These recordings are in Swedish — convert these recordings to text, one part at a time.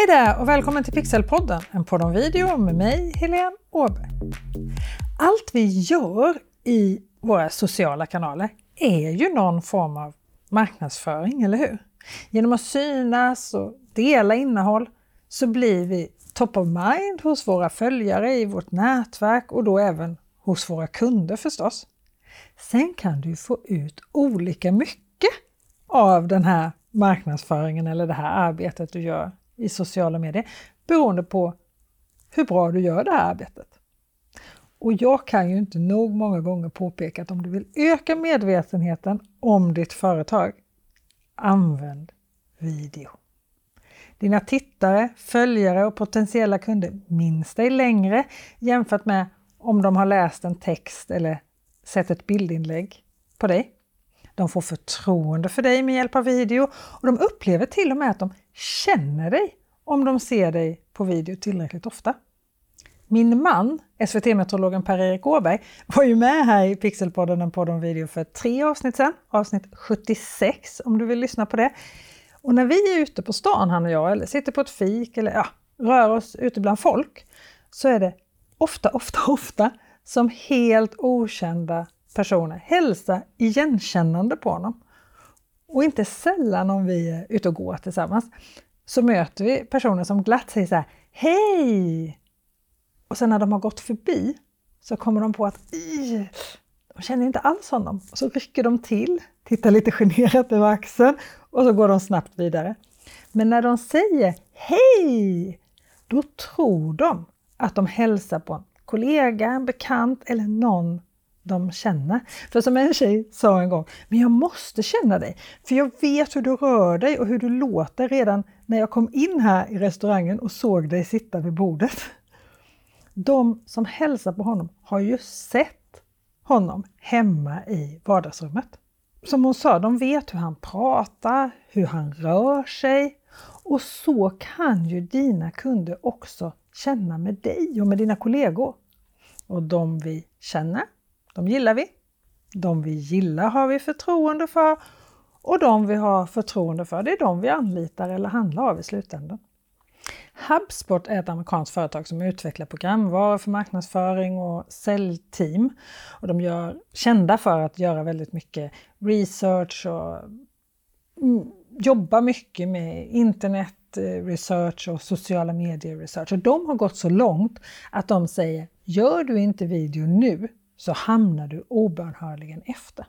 Hej där och välkommen till Pixelpodden, en podd om video med mig, Helene Åberg. Allt vi gör i våra sociala kanaler är ju någon form av marknadsföring, eller hur? Genom att synas och dela innehåll så blir vi top of mind hos våra följare i vårt nätverk och då även hos våra kunder förstås. Sen kan du få ut olika mycket av den här marknadsföringen eller det här arbetet du gör i sociala medier beroende på hur bra du gör det här arbetet. Och jag kan ju inte nog många gånger påpeka att om du vill öka medvetenheten om ditt företag, använd video. Dina tittare, följare och potentiella kunder minns dig längre jämfört med om de har läst en text eller sett ett bildinlägg på dig. De får förtroende för dig med hjälp av video och de upplever till och med att de känner dig om de ser dig på video tillräckligt ofta. Min man, SVT-meteorologen Per-Erik Åberg, var ju med här i Pixelpodden, en podd om video, för tre avsnitt sedan. Avsnitt 76 om du vill lyssna på det. Och när vi är ute på stan, han och jag, eller sitter på ett fik eller ja, rör oss ute bland folk, så är det ofta, ofta, ofta som helt okända personer hälsar igenkännande på honom. Och inte sällan om vi är ute och går tillsammans så möter vi personer som glatt säger så här Hej! Och sen när de har gått förbi så kommer de på att de känner inte alls honom. Och så rycker de till, tittar lite generat över axeln och så går de snabbt vidare. Men när de säger Hej! Då tror de att de hälsar på en kollega, en bekant eller någon de känner. För som en tjej sa en gång, men jag måste känna dig, för jag vet hur du rör dig och hur du låter redan när jag kom in här i restaurangen och såg dig sitta vid bordet. De som hälsar på honom har ju sett honom hemma i vardagsrummet. Som hon sa, de vet hur han pratar, hur han rör sig och så kan ju dina kunder också känna med dig och med dina kollegor. Och de vi känner, de gillar vi. De vi gillar har vi förtroende för och de vi har förtroende för, det är de vi anlitar eller handlar av i slutändan. HubSpot är ett amerikanskt företag som utvecklar programvaror för marknadsföring och säljteam. Och de är kända för att göra väldigt mycket research och mm, jobba mycket med internet eh, research och sociala medier research. Och de har gått så långt att de säger, gör du inte video nu så hamnar du obönhörligen efter.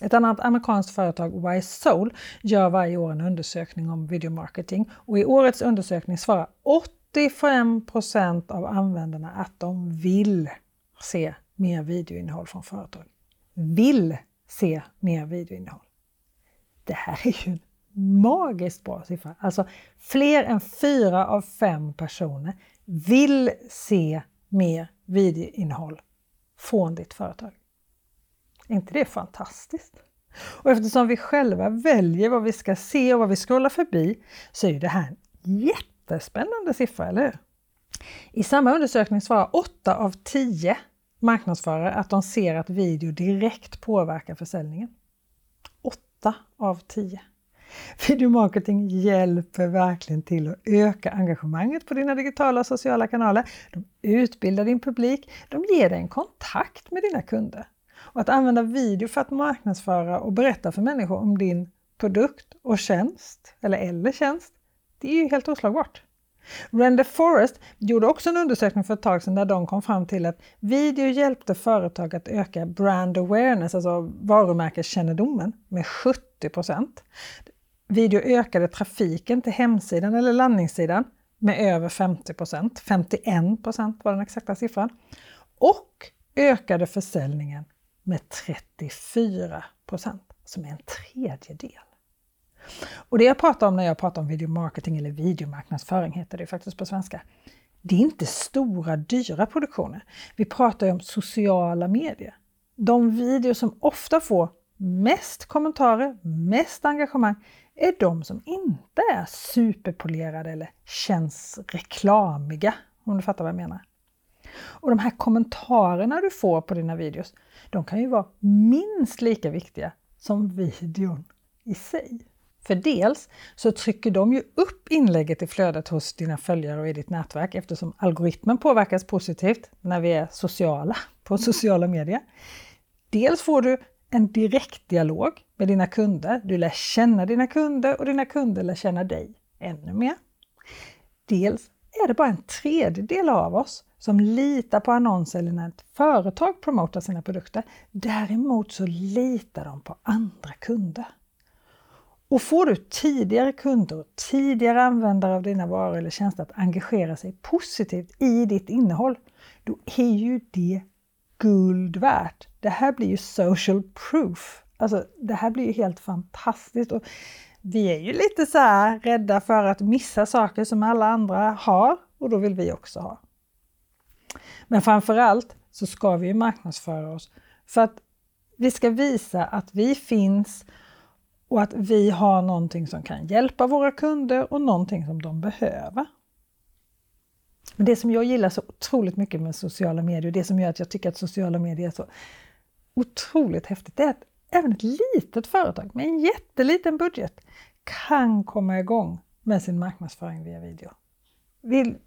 Ett annat amerikanskt företag, Wise Soul, gör varje år en undersökning om videomarketing och i årets undersökning svarar 85% av användarna att de vill se mer videoinnehåll från företag. Vill se mer videoinnehåll. Det här är ju en magiskt bra siffra. Alltså fler än fyra av fem personer vill se mer videoinnehåll från ditt företag. Är inte det fantastiskt? Och eftersom vi själva väljer vad vi ska se och vad vi scrollar förbi så är det här en jättespännande siffra, eller hur? I samma undersökning svarar 8 av 10 marknadsförare att de ser att video direkt påverkar försäljningen. 8 av 10. Videomarketing hjälper verkligen till att öka engagemanget på dina digitala och sociala kanaler. De utbildar din publik, de ger dig en kontakt med dina kunder. Och att använda video för att marknadsföra och berätta för människor om din produkt och tjänst, eller eller tjänst, det är ju helt oslagbart. Render Forest gjorde också en undersökning för ett tag sedan där de kom fram till att video hjälpte företag att öka brand awareness, alltså varumärkeskännedomen, med 70 Video ökade trafiken till hemsidan eller landningssidan med över 50 procent. 51 procent var den exakta siffran. Och ökade försäljningen med 34 procent, som är en tredjedel. Och det jag pratar om när jag pratar om videomarketing eller videomarknadsföring heter det faktiskt på svenska. Det är inte stora dyra produktioner. Vi pratar ju om sociala medier. De videor som ofta får mest kommentarer, mest engagemang är de som inte är superpolerade eller känns reklamiga, om du fattar vad jag menar. Och de här kommentarerna du får på dina videos, de kan ju vara minst lika viktiga som videon i sig. För dels så trycker de ju upp inlägget i flödet hos dina följare och i ditt nätverk eftersom algoritmen påverkas positivt när vi är sociala på sociala medier. Dels får du en direktdialog med dina kunder. Du lär känna dina kunder och dina kunder lär känna dig ännu mer. Dels är det bara en tredjedel av oss som litar på annonser eller när ett företag promotar sina produkter. Däremot så litar de på andra kunder. Och får du tidigare kunder och tidigare användare av dina varor eller tjänster att engagera sig positivt i ditt innehåll, då är ju det guld värt. Det här blir ju social proof. Alltså, det här blir ju helt fantastiskt. Och vi är ju lite så här rädda för att missa saker som alla andra har och då vill vi också ha. Men framför allt så ska vi marknadsföra oss för att vi ska visa att vi finns och att vi har någonting som kan hjälpa våra kunder och någonting som de behöver. Men det som jag gillar så otroligt mycket med sociala medier, det som gör att jag tycker att sociala medier är så otroligt häftigt, det är att även ett litet företag med en jätteliten budget kan komma igång med sin marknadsföring via video. Vill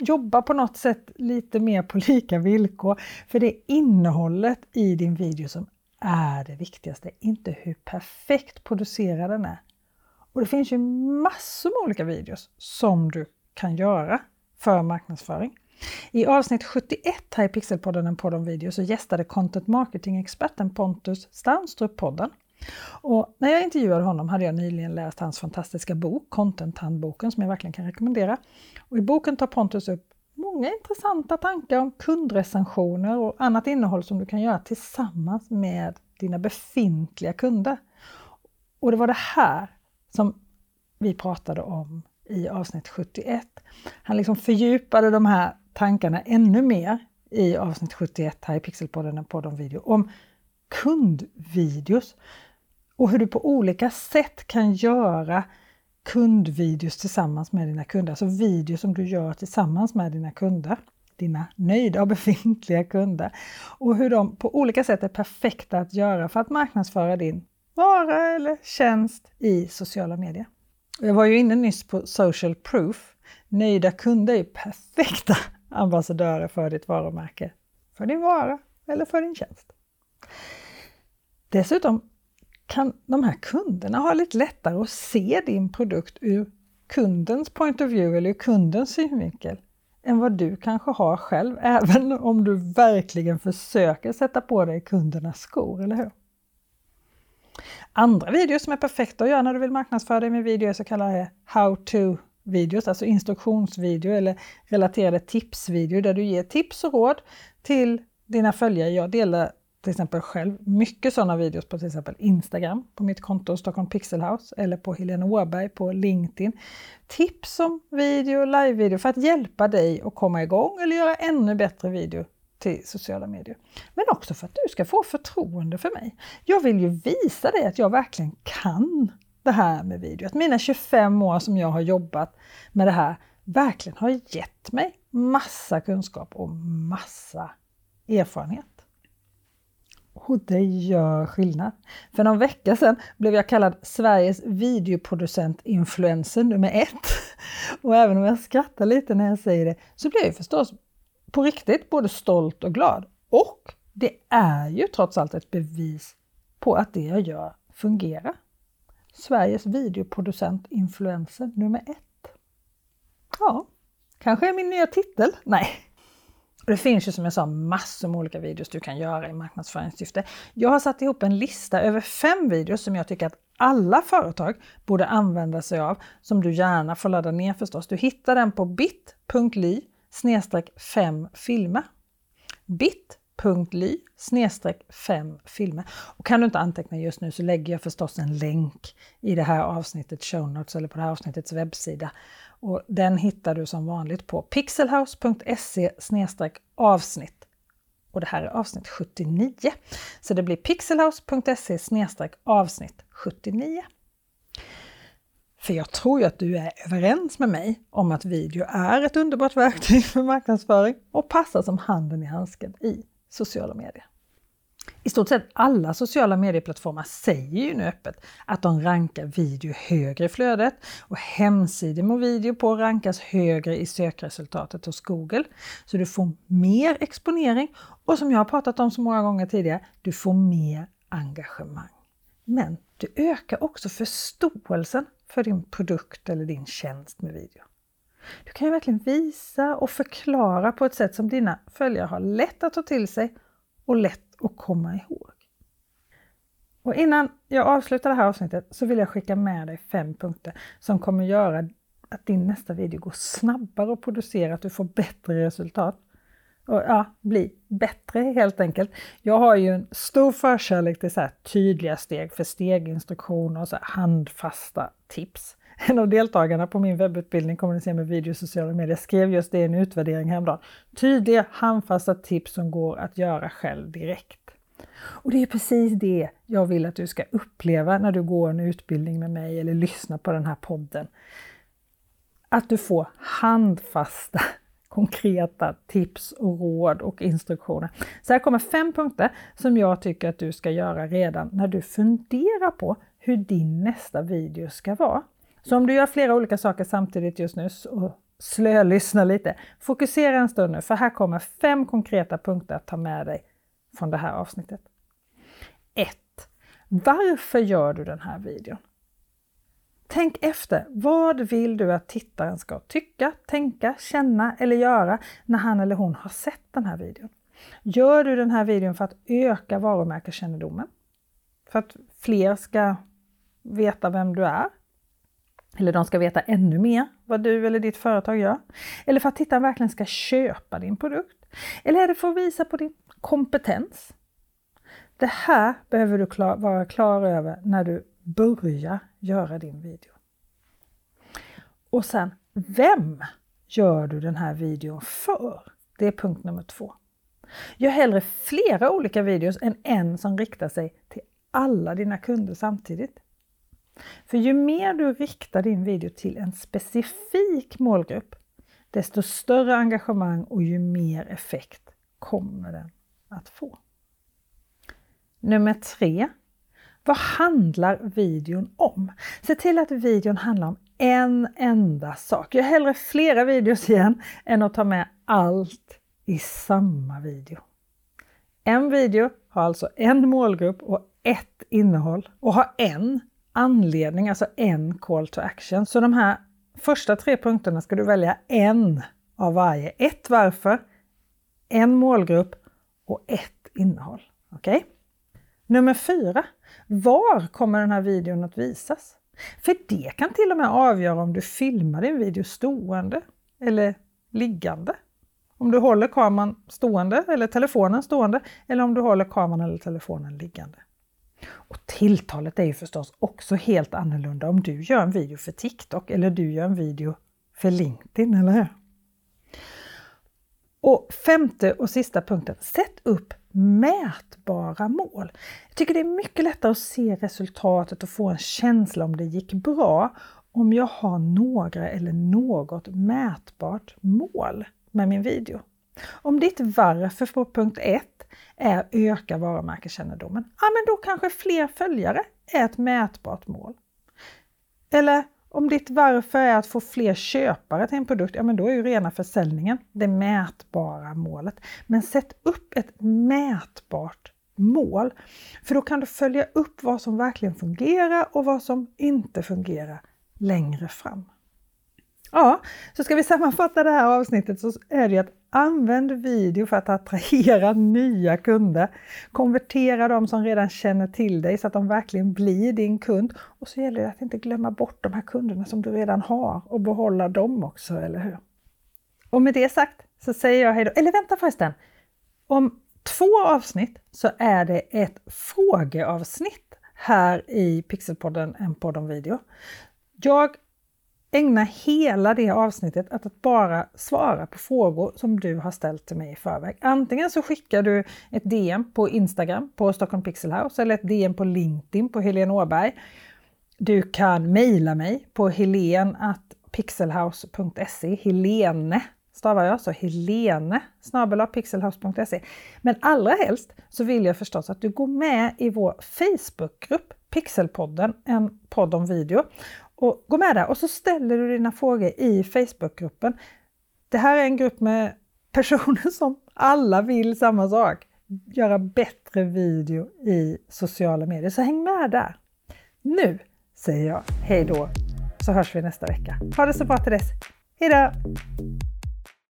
jobba på något sätt lite mer på lika villkor, för det är innehållet i din video som är det viktigaste, inte hur perfekt producerad den är. Och det finns ju massor med olika videos som du kan göra för marknadsföring. I avsnitt 71 här i Pixelpodden, en podd om video, så gästade content marketing-experten Pontus Stanstrup podden. Och när jag intervjuade honom hade jag nyligen läst hans fantastiska bok, Content-handboken, som jag verkligen kan rekommendera. Och I boken tar Pontus upp många intressanta tankar om kundrecensioner och annat innehåll som du kan göra tillsammans med dina befintliga kunder. Och det var det här som vi pratade om i avsnitt 71. Han liksom fördjupade de här tankarna ännu mer i avsnitt 71 här i Pixelpodden, en podd om video, om kundvideos och hur du på olika sätt kan göra kundvideos tillsammans med dina kunder, alltså videos som du gör tillsammans med dina kunder, dina nöjda och befintliga kunder och hur de på olika sätt är perfekta att göra för att marknadsföra din vara eller tjänst i sociala medier. Jag var ju inne nyss på social proof. Nöjda kunder är perfekta ambassadörer för ditt varumärke, för din vara eller för din tjänst. Dessutom kan de här kunderna ha lite lättare att se din produkt ur kundens point of view eller ur kundens synvinkel än vad du kanske har själv, även om du verkligen försöker sätta på dig kundernas skor, eller hur? Andra videos som är perfekta att göra när du vill marknadsföra dig med video är så kallade How to-videos, alltså instruktionsvideo eller relaterade tipsvideo där du ger tips och råd till dina följare. Jag delar till exempel själv mycket sådana videos på till exempel Instagram, på mitt konto Stockholm Pixelhouse eller på Helena Åberg på LinkedIn. Tips om video, live-video för att hjälpa dig att komma igång eller göra ännu bättre video till sociala medier. Men också för att du ska få förtroende för mig. Jag vill ju visa dig att jag verkligen kan det här med video. Att mina 25 år som jag har jobbat med det här verkligen har gett mig massa kunskap och massa erfarenhet. Och det gör skillnad. För någon vecka sedan blev jag kallad Sveriges videoproducent-influencer nummer ett. Och även om jag skrattar lite när jag säger det så blir jag förstås på riktigt både stolt och glad. Och det är ju trots allt ett bevis på att det jag gör fungerar. Sveriges videoproducent-influencer nummer ett. Ja, kanske är min nya titel? Nej, det finns ju som jag sa massor med olika videos du kan göra i marknadsföringssyfte. Jag har satt ihop en lista över fem videos som jag tycker att alla företag borde använda sig av, som du gärna får ladda ner förstås. Du hittar den på bit.ly 5 filmer. bit.ly 5 filmer. Och kan du inte anteckna just nu så lägger jag förstås en länk i det här avsnittets show notes eller på det här avsnittets webbsida och den hittar du som vanligt på pixelhouse.se avsnitt. Och det här är avsnitt 79. Så det blir pixelhouse.se avsnitt 79. För jag tror ju att du är överens med mig om att video är ett underbart verktyg för marknadsföring och passar som handen i handsken i sociala medier. I stort sett alla sociala medieplattformar säger ju nu öppet att de rankar video högre i flödet och hemsidor med video på rankas högre i sökresultatet hos Google. Så du får mer exponering och som jag har pratat om så många gånger tidigare, du får mer engagemang. Men du ökar också förståelsen för din produkt eller din tjänst med video. Du kan ju verkligen visa och förklara på ett sätt som dina följare har lätt att ta till sig och lätt att komma ihåg. Och innan jag avslutar det här avsnittet så vill jag skicka med dig fem punkter som kommer göra att din nästa video går snabbare att producera, att du får bättre resultat. Och ja, bli bättre helt enkelt. Jag har ju en stor förkärlek till så här tydliga steg för steginstruktioner och så handfasta tips. En av deltagarna på min webbutbildning Kommunicera med video och sociala medier skrev just det i en utvärdering häromdagen. Tydliga handfasta tips som går att göra själv direkt. Och det är precis det jag vill att du ska uppleva när du går en utbildning med mig eller lyssnar på den här podden. Att du får handfasta konkreta tips och råd och instruktioner. Så här kommer fem punkter som jag tycker att du ska göra redan när du funderar på hur din nästa video ska vara. Så om du gör flera olika saker samtidigt just nu och slölyssnar lite, fokusera en stund nu för här kommer fem konkreta punkter att ta med dig från det här avsnittet. 1. Varför gör du den här videon? Tänk efter, vad vill du att tittaren ska tycka, tänka, känna eller göra när han eller hon har sett den här videon? Gör du den här videon för att öka varumärkeskännedomen? För att fler ska veta vem du är? Eller de ska veta ännu mer vad du eller ditt företag gör? Eller för att tittaren verkligen ska köpa din produkt? Eller är det för att visa på din kompetens? Det här behöver du klar, vara klar över när du börjar göra din video. Och sen, vem gör du den här videon för? Det är punkt nummer två. Gör hellre flera olika videos än en som riktar sig till alla dina kunder samtidigt. För ju mer du riktar din video till en specifik målgrupp, desto större engagemang och ju mer effekt kommer den att få. Nummer tre. Vad handlar videon om? Se till att videon handlar om en enda sak. Gör hellre flera videos igen än att ta med allt i samma video. En video har alltså en målgrupp och ett innehåll och har en anledning, alltså en call to action. Så de här första tre punkterna ska du välja en av varje. Ett varför, en målgrupp och ett innehåll. Okej? Okay? Nummer fyra. Var kommer den här videon att visas? För det kan till och med avgöra om du filmar din video stående eller liggande. Om du håller kameran stående eller telefonen stående eller om du håller kameran eller telefonen liggande. Och tilltalet är ju förstås också helt annorlunda om du gör en video för TikTok eller du gör en video för LinkedIn, eller hur? Och femte och sista punkten, sätt upp mätbara mål. Jag tycker det är mycket lättare att se resultatet och få en känsla om det gick bra om jag har några eller något mätbart mål med min video. Om ditt varför på punkt 1 är öka varumärkeskännedomen, ja men då kanske fler följare är ett mätbart mål. Eller om ditt varför är att få fler köpare till en produkt, ja men då är ju rena försäljningen det mätbara målet. Men sätt upp ett mätbart mål, för då kan du följa upp vad som verkligen fungerar och vad som inte fungerar längre fram. Ja, så ska vi sammanfatta det här avsnittet så är det ju att använd video för att attrahera nya kunder. Konvertera de som redan känner till dig så att de verkligen blir din kund. Och så gäller det att inte glömma bort de här kunderna som du redan har och behålla dem också, eller hur? Och med det sagt så säger jag hejdå! Eller vänta förresten! Om två avsnitt så är det ett frågeavsnitt här i Pixelpodden, en podd om video. Jag ägna hela det avsnittet att bara svara på frågor som du har ställt till mig i förväg. Antingen så skickar du ett DM på Instagram på Stockholm Pixel House eller ett DM på LinkedIn på Helene Åberg. Du kan mejla mig på helen.pixelhouse.se, helene stavar jag, så helene pixelhouse.se. Men allra helst så vill jag förstås att du går med i vår Facebookgrupp Pixelpodden, en podd om video. Och gå med där och så ställer du dina frågor i Facebookgruppen. Det här är en grupp med personer som alla vill samma sak. Göra bättre video i sociala medier. Så häng med där! Nu säger jag hej då, så hörs vi nästa vecka. Ha det så bra till dess. Hej då!